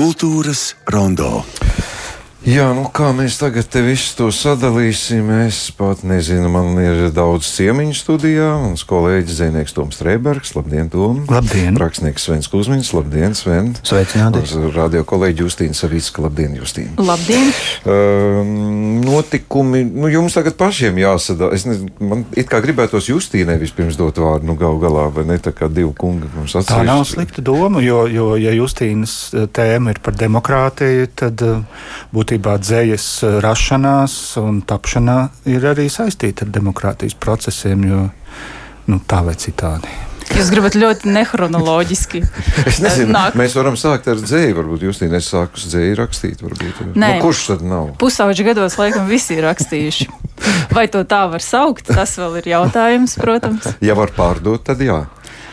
Kultūras rondo. Jā, nu kā mēs tagad te visu to sadalīsim, es pat nezinu. Man ir daudz ciemiņu studijā. Mans kolēģis Zēnieks Toms Streibergs, labdien, Tom! Labdien! Rakstnieks Svens Kuzmiņš, labdien, Sven! Sveicināti! Radio kolēģi Justīna Savicka, labdien, Justīna! Labdien! Uh, notikumi, nu jums tagad pašiem jāsadala. Es nezinu, man it kā gribētos Justīnai vispirms dot vārdu, nu gal galā, vai ne tā kā divu kungu mums atsevišķi. Tā nav slikta doma, jo, jo ja Justīnas tēma ir par demokrātiju, tad būtu būtībā dzējas eh, rašanās un tapšanā ir arī saistīta ar demokrātijas procesiem, jo nu, tā vai citādi. Jūs gribat ļoti nehronoloģiski. es nezinu, nāk. mēs varam sākt ar dzēju. Varbūt jūs tīnēs sākus dzēju rakstīt. Varbūt. Nē, nu, kurš tad nav? Pusauģi gados laikam visi ir rakstījuši. Vai to tā var saukt? Tas vēl ir jautājums, protams. Ja var pārdot, tad jā.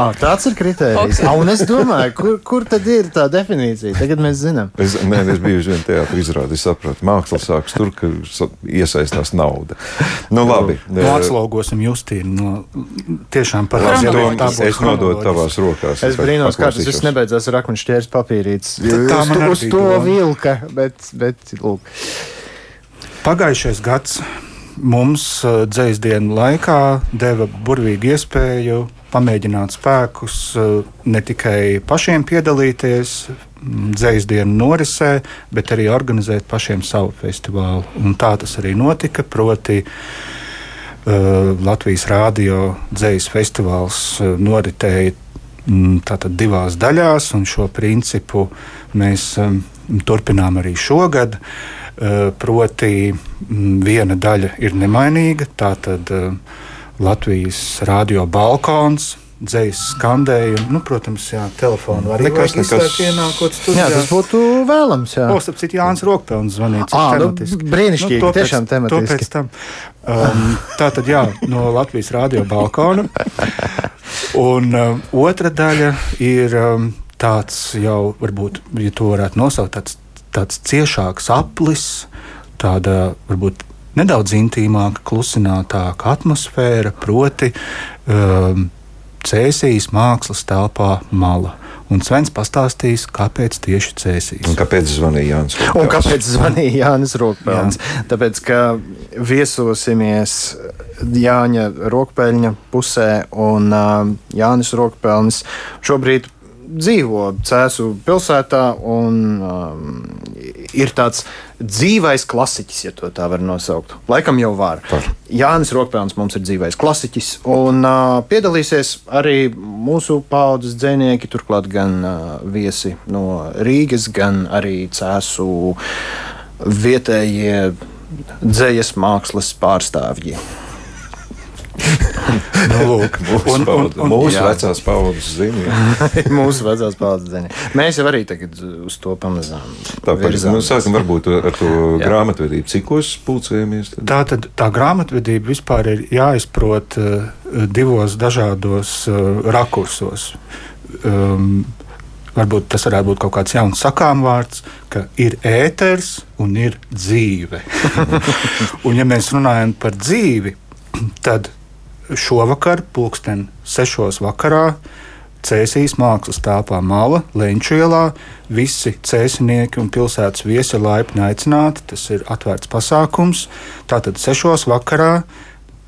Ah, tāds ir kriterijs. Okay. Un es domāju, kur, kur tad ir tā definīcija? Tagad mēs zinām. Es, nē, es biju uz vienu teātrī izrādi, es sapratu, māksla sāks tur, ka iesaistās nauda. Nu, labi. Nu, atslogosim Justīnu no tiešām parāds. Es nododu tavās rokās. Es brīnos, kā tas viss nebeidzās ar akmeņšķērs papīrīts. Tā man uz to vilka, bet, bet lūk. Pagājušais gads mums dzēsdienu laikā deva burvīgu iespēju pamēģināt spēkus eh, ne tikai pašiem piedalīties mm, dzīs dienu norisē, bet arī organizēt pašiem savu festivālu. Un tā tas arī notika. Proti, uh, Latvijas Rādio dzīs festivāls uh, noritēja mm, tātad divās daļās, un šo principu mēs um, turpinām arī šogad. Uh, proti, viena daļa ir nemainīga. Tātad, uh, Latvijas radio balkons. Dzējas skandējumu, nu, protams, jā, telefonu arī nekas, nekas... ienākot studijā. Jā, tas būtu vēlams, jā. O, starp citu, Jānis Rokpelns zvanīja. Ā, nu, brīnišķīgi, nu, tiešām tematiski. To pēc tam. Um, tā tad, jā, no Latvijas radio balkona. Un um, otra daļa ir um, tāds jau, varbūt, ja to varētu nosaukt, tāds, tāds ciešāks aplis, tāda, varbūt, nedaudz intīmāka, klusinātāka atmosfēra, proti, um, Cēsīs mākslas telpā mala. Un Svens pastāstīs, kāpēc tieši Cēsīs. Un kāpēc zvanīja Jānis Rokpelns? Un kāpēc zvanīja Jānis Rokpelns? Jā. Tāpēc, ka viesosimies Jāņa Rokpeļņa pusē un uh, Jānis Rokpelns šobrīd dzīvo Cēzu pilsētā un um, ir tāds dzīvais klasiķis, ja tā var nosaukt. Laikam jau var. Par. Jānis Rokpēns mums ir dzīvais klasiķis un uh, piedalīsies arī mūsu paudzes dzēnieki, turklāt gan uh, viesi no Rīgas, gan arī Cēzu vietējie dzējas mākslas pārstāvji nu, lūk, mūsu, un, un, un, mūsu jā. vecās paudzes zina. mūsu vecās paudzes zina. Mēs jau arī tagad uz to pamazām. Tāpēc nu, sākam varbūt ar to jā. grāmatvedību. Cikos pulcējamies? Tad? Tā tad tā grāmatvedība vispār ir jāizprot uh, divos dažādos uh, rakursos. Um, varbūt tas varētu būt kaut kāds jauns sakām vārds, ka ir ēters un ir dzīve. un, ja mēs runājam par dzīvi, tad šovakar, pulksten sešos vakarā, Cēsīs mākslas telpā Mala, Lenču ielā. Visi cēsinieki un pilsētas viesi ir laipni aicināti. Tas ir atvērts pasākums. Tātad sešos vakarā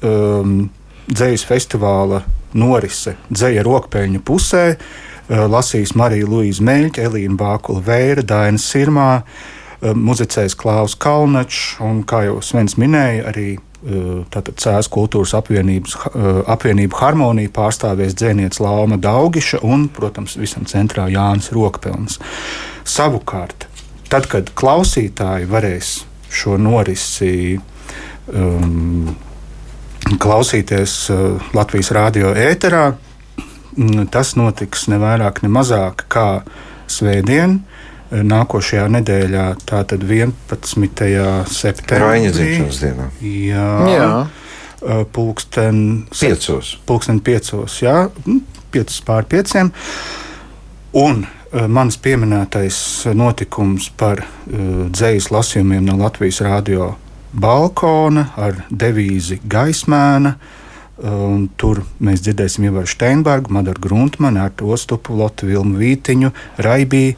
um, dzējas festivāla norise dzēja rokpēļņu pusē. Uh, lasīs Marija Luīza Meļķa, Elīna Bākula Vēra, Daina Sirmā, uh, muzicēs Klaus Kalnačs un, kā jau Svens minēja, arī Cēlā kultūras apvienības, eh, apvienību harmoniju pārstāvēs dzēnieks Lauma Daugiša un, protams, visam centrā Jānis Rokpelns. Savukārt, tad, kad klausītāji varēs šo norisi um, klausīties uh, Latvijas radio ēterā, mm, tas notiks ne vairāk, ne mazāk kā svētdien, nākošajā nedēļā, tātad 11. septembrī. Raiņa dzimšanas dienā. Jā. jā. Pulksten piecos. Pulksten piecos, jā, nu, piecas pār pieciem. Un manis pieminētais notikums par uh, dzējas lasījumiem no Latvijas radio balkona ar devīzi gaismēna. Um, tur mēs dzirdēsim Ievaru Steinbergu, Madaru Gruntmanu, Artu Ostupu, Lotu Vilmu Vītiņu, Raibiju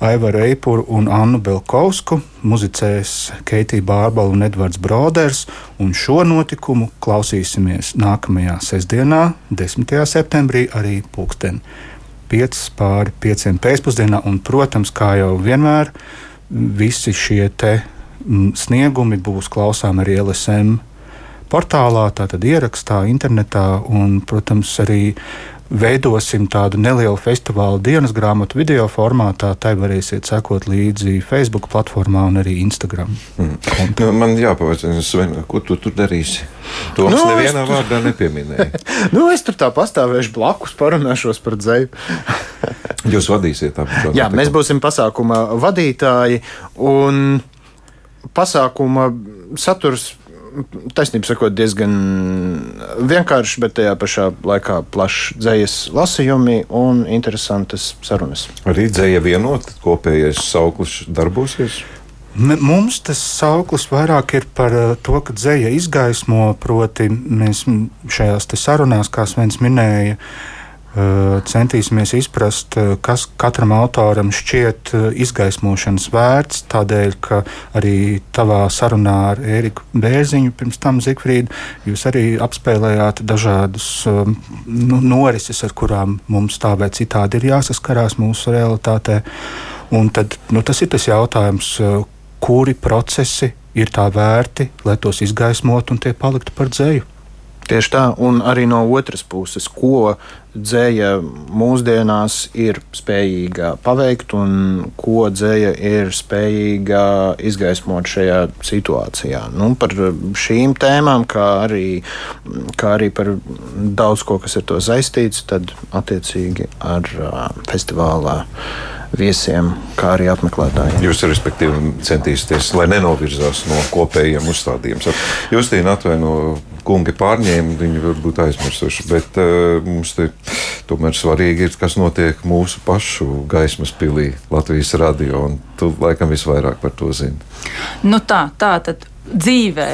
Aivaru Eipuru un Annu Belkovsku, muzicēs Keitija Bārbala un Edvards Broders, un šo notikumu klausīsimies nākamajā sestdienā, 10. septembrī, arī pulksten 5 pāri 5 pēcpusdienā, un, protams, kā jau vienmēr, visi šie te sniegumi būs klausām arī LSM portālā, tātad ierakstā, internetā, un, protams, arī veidosim tādu nelielu festivāla dienas grāmatu video formātā. Tai varēsiet sekot līdzi Facebook platformā un arī Instagram. Mm. Nu, man jāpavaicā, Sven, ko tu tur darīsi? To Nu, nevienā es vārdā nepieminēja. Nu, es tur tā pastāvēšu blakus, parunāšos par dzēju. Jūs vadīsiet tādu Jā, mēs būsim pasākuma vadītāji un pasākuma saturs. Taisnība sakot, diezgan vienkāršs, bet tajā pašā laikā plašs dzīslas lasījumi un interesantas sarunas. Arī dzēja vienot, kopējais sauklis darbosies. Mums tas sauklis vairāk ir par eh, to, ka dzēja izgaismo, proti, mēs šajās te sarunās, kā Svens minēja, eh, centīsimies izprast, eh, kas katram autoram šķiet eh, izgaismošanas vērts. Tādēļ, ka arī tavā sarunā ar Ēriku Bērziņu, pirms tam Zikfrīdu, jūs arī apspēlējāt dažādus um, nu, norises, ar kurām mums tā vai citādi ir jāsaskarās mūsu realitātē. Un tad, nu, tas ir tas jautājums, kuri procesi ir tā vērti, lai tos izgaismotu un tie paliktu par dzēju. Tieši tā, un arī no otras puses, ko dzēja mūsdienās ir spējīga paveikt un ko dzēja ir spējīga izgaismot šajā situācijā. Nu, par šīm tēmām, kā arī, kā arī par daudz ko, kas ir to saistīts, tad attiecīgi ar festivālā viesiem, kā arī apmeklētājiem. Jūs, respektīvi, centīsieties, lai nenovirzās no kopējiem uzstādījumiem. Justīna atvaino, kungi pārņēma, viņi varbūt aizmirsuši, bet uh, mums te tomēr svarīgi ir, kas notiek mūsu pašu gaismas pilī Latvijas radio, un tu laikam visvairāk par to zini. Nu tā, tā tad dzīvē.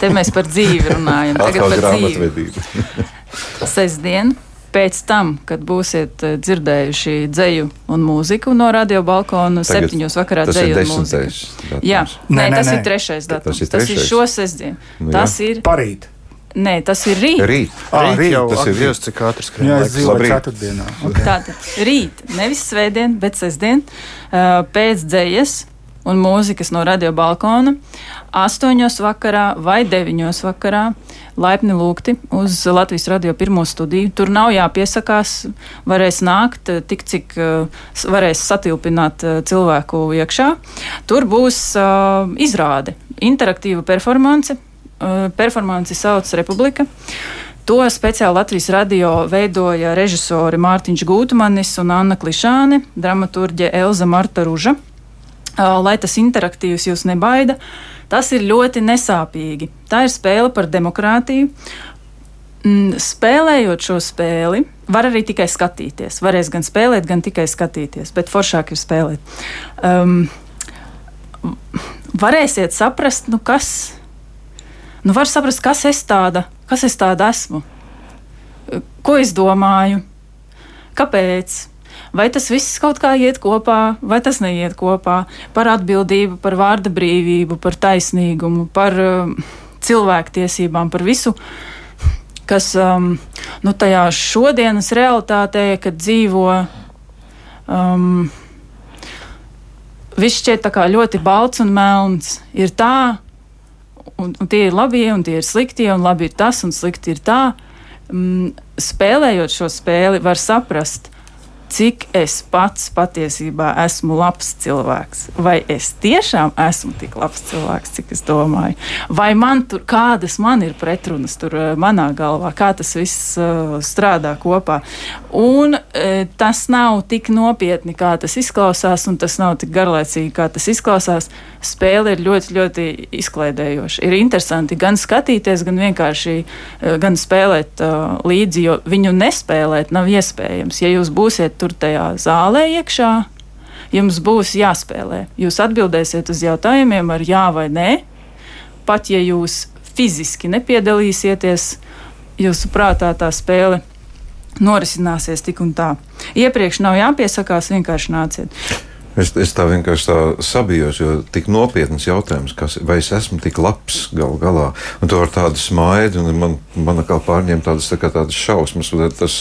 Te mēs par dzīvi runājam. Tagad par dzīvi. Sestdien. Pēc tam, kad būsiet eh, dzirdējuši dzeju un mūziku no radio balkona, Tagad septiņos vakarā tas dzeju un mūziku. Jā, Nē, nē, nē, tas nē. ir trešais datums. Tas ir Tas ir trešais. šo sestdienu. Nu, Tas jā. ir. Parīt. Nē, tas ir rīt. Rīt. Ah, rīt, jau tas ir Dievs, cik ātri skrien Jā, es dzīvoju ceturtdienā. Okay. Tātad rīt, nevis svētdien, bet sestdien, uh, pēc dzējas un mūzikas no radio balkona, 8 vakarā vai 9 vakarā. Laipni lūgti uz Latvijas radio pirmo studiju. Tur nav jāpiesakās, varēs nākt eh, tik, cik s- varēs satilpināt uh, cilvēku iekšā. Tur būs uh, izrāde, interaktīva performance. Uh, performanci sauc Republika. To speciāli Latvijas radio veidoja režisori Mārtiņš Gūtmanis un Anna Klišāne, dramaturģe Elza Marta Ruža. Lai tas interaktīvs jūs nebaida, tas ir ļoti nesāpīgi. Tā ir spēle par demokrātiju. Mm, Spēlējot šo spēli, var arī tikai skatīties. Varēs gan spēlēt, gan tikai skatīties, bet foršāk ir spēlēt. Um, varēsiet saprast, nu kas, nu var saprast, kas es tāda, kas es tāda esmu, ko es domāju, kāpēc. Vai tas viss kaut kā iet kopā, vai tas neiet kopā? Par atbildību, par vārda brīvību, par taisnīgumu, par um, cilvēktiesībām, par visu, kas um, nu, tajā šodienas realitātē, kad dzīvo, um, viss šķiet ļoti balts un melns. Ir tā, un, un tie ir labie, un tie ir sliktie, un labi ir tas, un slikti ir tā. Mm, spēlējot šo spēli, var saprast, cik es pats patiesībā esmu labs cilvēks. Vai es tiešām esmu tik labs cilvēks, cik es domāju? Vai man tur kādas man ir pretrunas tur eh, manā galvā, kā tas viss uh, strādā kopā? Un uh, tas nav tik nopietni, kā tas izklausās, un tas nav tik garlaicīgi, kā tas izklausās. Spēle ir ļoti, ļoti izklaidējoša. Ir interesanti gan skatīties, gan vienkārši gan spēlēt uh, līdzi, jo viņu nespēlēt nav iespējams. Ja jūs būsiet tur tajā zālē iekšā, jums būs jāspēlē. Jūs atbildēsiet uz jautājumiem ar jā vai nē. Pat ja jūs fiziski nepiedalīsieties, jūsu prātā tā spēle norisināsies tik un tā. Iepriekš nav jāpiesakās, vienkārši nāciet. Es, es tā vienkārši tā sabijos, jo tik nopietns jautājums, kas, vai es esmu tik labs gal galā. Un to ar tādu smaidu, un man, man kā pārņem tādas, tā tādas šausmas. Tas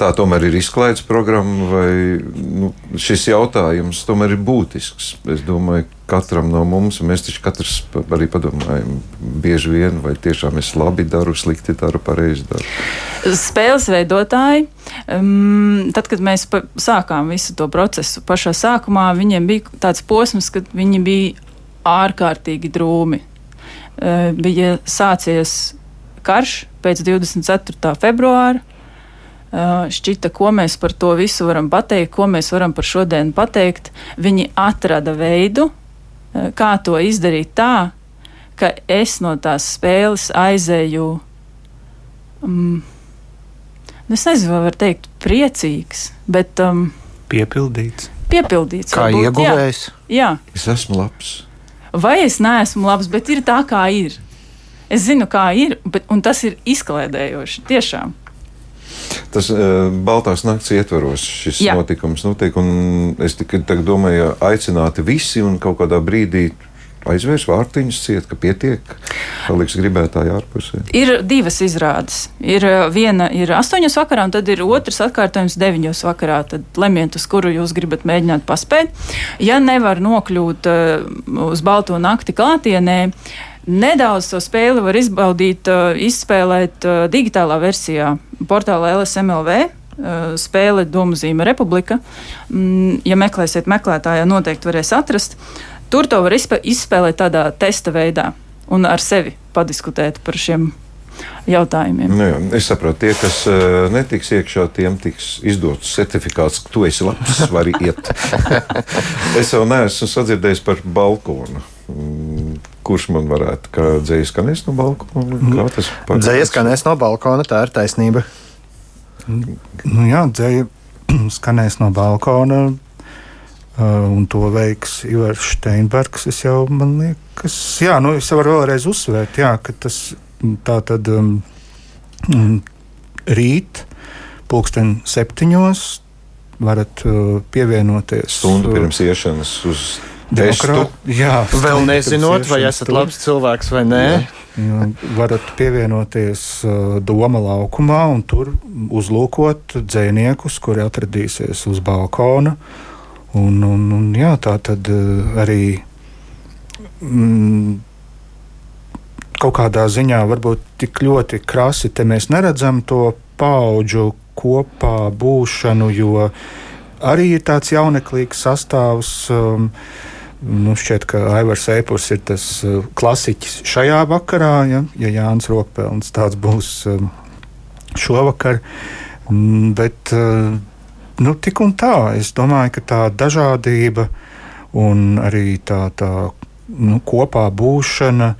tā tomēr ir izklaides programma, vai nu, šis jautājums tomēr ir būtisks. Es domāju, katram no mums, un mēs taču katrs arī padomājam, bieži vien, vai tiešām es labi daru, slikti daru, pareizi daru. Spēles veidotāji, um, tad, kad mēs sākām visu to procesu pašā sākumā, viņiem bija tāds posms, kad viņi bija ārkārtīgi drūmi. Uh, bija sācies karš pēc 24. februāra. Uh, šķita, ko mēs par to visu varam pateikt, ko mēs varam par šodienu pateikt. Viņi atrada veidu, Eh, kā to izdarīt tā, ka es no tās spēles aizēju. Um, es nezinu, vai var teikt, priecīgs, bet. Um, piepildīts. Piepildīts. Kā varbūt, ieguvējs? Jā. jā. Es esmu labs. Vai es neesmu labs, bet ir tā, kā ir. Es zinu, kā ir, bet, un tas ir izklaidējoši. Tiešām. Tas uh, Baltās nakts ietvaros šis Jā. notikums notiek, un es tikai domāju, aicināti visi un kaut kādā brīdī aizvērs vārtiņus, ciet, ka pietiek, paliks gribētāji ārpusē. Ir divas izrādes. Ir viena ir astoņos vakarā, un tad ir otrs atkārtojums deviņos vakarā. Tad lemiet, uz kuru jūs gribat mēģināt paspēt. Ja nevar nokļūt uh, uz balto nakti klātienē, uh, Nedaudz to spēli var izbaudīt, uh, izspēlēt uh, digitālā versijā portālā LSMLV. Uh, spēle Domuzīme Republika. Mm, ja meklēsiet meklētājā, noteikti varēs atrast. Tur to var izspēlēt tādā testa veidā un ar sevi padiskutēt par šiem jautājumiem. Nu, jā, es saprotu, tie, kas uh, netiks iekšā, tiem tiks izdots certifikāts, ka tu esi labs, vari iet. es vēl neesmu sadzirdējis par balkonu. Mm, kurš man varētu, kā dzējas skanēs no balkona? Kā tas dzējas skanēs no balkona, tā ir taisnība. Nu, jā, dzēja skanēs no balkona. Uh, un to veiks Ivars Steinbergs. Es jau, man liekas, jā, nu, es varu vēlreiz uzsvērt, jā, ka tas tā tad um, rīt, pulksten septiņos, varat uh, pievienoties. Stundu pirms iešanas uz Demokrāt, jā, vēl nezinot, vai esat tur. labs cilvēks vai nē. Jā. Varat pievienoties uh, Doma laukumā un tur uzlūkot dziniekus, kuri atradīsies uz balkona. Un, un, un, jā, tā tad uh, arī mm, kaut kādā ziņā varbūt tik ļoti krasi mēs neredzam to paudžu kopā būšanu, jo arī ir tāds jauneklīgs sastāvs. Um, Nu, šķiet, ka Aivars Eipurs ir tas uh, klasiķis šajā vakarā, ja, ja Jānis Rokpelns tāds būs um, šovakar. Mm, bet uh, nu, tik un tā, es domāju, ka tā dažādība un arī tā, tā nu, kopā būšana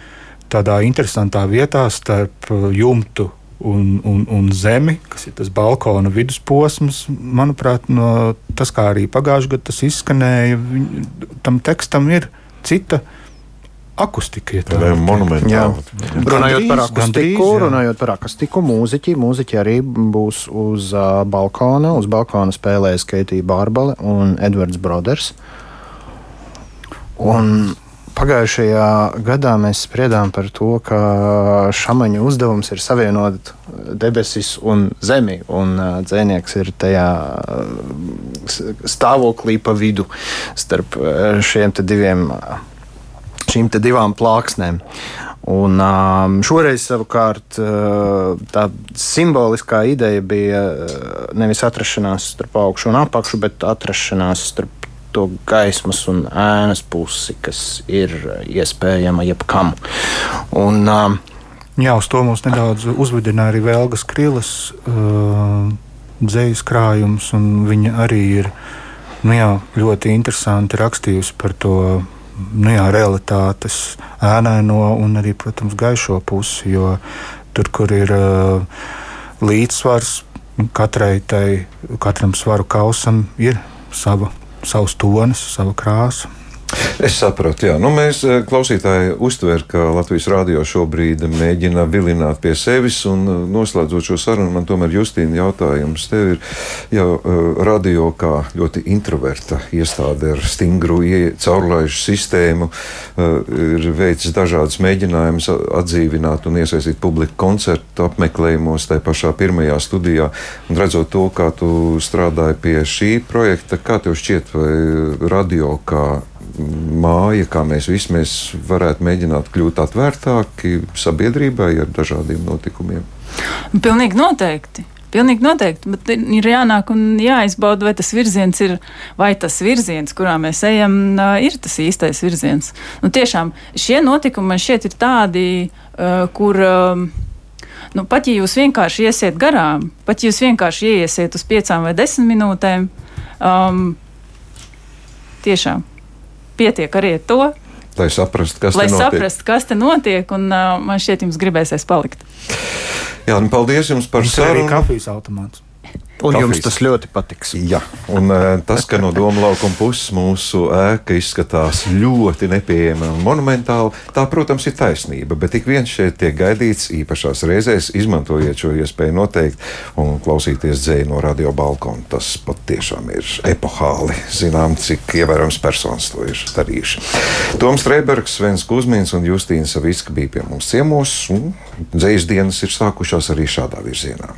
tādā interesantā vietā starp jumtu un, un, un zemi, kas ir tas balkona vidusposms. Manuprāt, no, tas kā arī pagājušajā gadā tas izskanēja, viņ, tam tekstam ir cita. Akustika ir tāda monumentāla. Runājot par akustiku, gandrīz, runājot par akustiku, mūziķi, mūziķi arī būs uz uh, balkona. Uz balkona spēlēs Keitija Bārbale un Edvards Broders. Un Pagājušajā gadā mēs spriedām par to, ka šāmaņa uzdevums ir savienot debesis un zemi, un dzēnieks ir tajā stāvoklī pa vidu starp šiem diviem, šīm divām plāksnēm. Un, um, šoreiz savukārt tā simboliskā ideja bija nevis atrašanās starp augšu un apakšu, bet atrašanās starp to gaismas un ēnas pusi, kas ir iespējama jebkam. Un, uh, Jā, uz to mums nedaudz uzvedināja arī Vēlgas Krilas uh, dzējas krājums, viņa arī ir nu jā, ļoti interesanti rakstījusi par to nu jā, realitātes ēnaino un arī, protams, gaišo pusi, jo tur, kur ir uh, līdzsvars, katrai tai, katram svaru kausam ir sava savs tonis, sava krāsa. Es sapratu, jā. Nu, mēs eh, klausītāji uztver, ka Latvijas rādio šobrīd mēģina vilināt pie sevis, eh, noslēdzot šo sarunu, man tomēr Justīna jautājums. Tev ir jau uh, radio kā ļoti introverta iestāde ar stingru caurlaižu sistēmu, ir veicis dažādas mēģinājumus atdzīvināt un iesaistīt publiku koncertu apmeklējumos tajā pašā pirmajā studijā. Un redzot to, kā tu strādāji pie šī projekta, kā tev šķiet, vai radio kā māja, kā mēs visi mēs varētu mēģināt kļūt atvērtāki sabiedrībai ar dažādiem notikumiem? Pilnīgi noteikti. Pilnīgi noteikti, bet ir jānāk un jāizbauda, vai tas virziens ir, vai tas virziens, kurā mēs ejam, ir tas īstais virziens. Nu, tiešām šie notikumi man šķiet ir tādi, kur. Nu, pat ja jūs vienkārši iesiet garām, pat ja jūs vienkārši iesiet uz piecām vai desmit minūtēm, um, tiešām pietiek arī ar to. Lai saprastu, kas Lai te notiek. Saprast, kas te notiek, un uh, man šķiet, jums gribēsies palikt. Jā, un paldies jums par sarunu. Arī kafijas automāts. Un Kafijas. jums tas ļoti patiks. Jā, un eh, tas, ka no Doma laukuma puses mūsu ēka izskatās ļoti nepieejama un monumentāla, tā, protams, ir taisnība. Bet ik viens šeit tiek gaidīts īpašās reizēs, izmantojiet šo iespēju noteikti un klausīties dzēju no radio balkona. Tas patiešām ir epohāli. Zinām, cik ievērojams personis to ir darījuši. Toms Streibergs, Svens Kusmins un Justīna Saviska bija pie mums ciemos, un dzējas dienas ir sākušās arī šādā virzienā.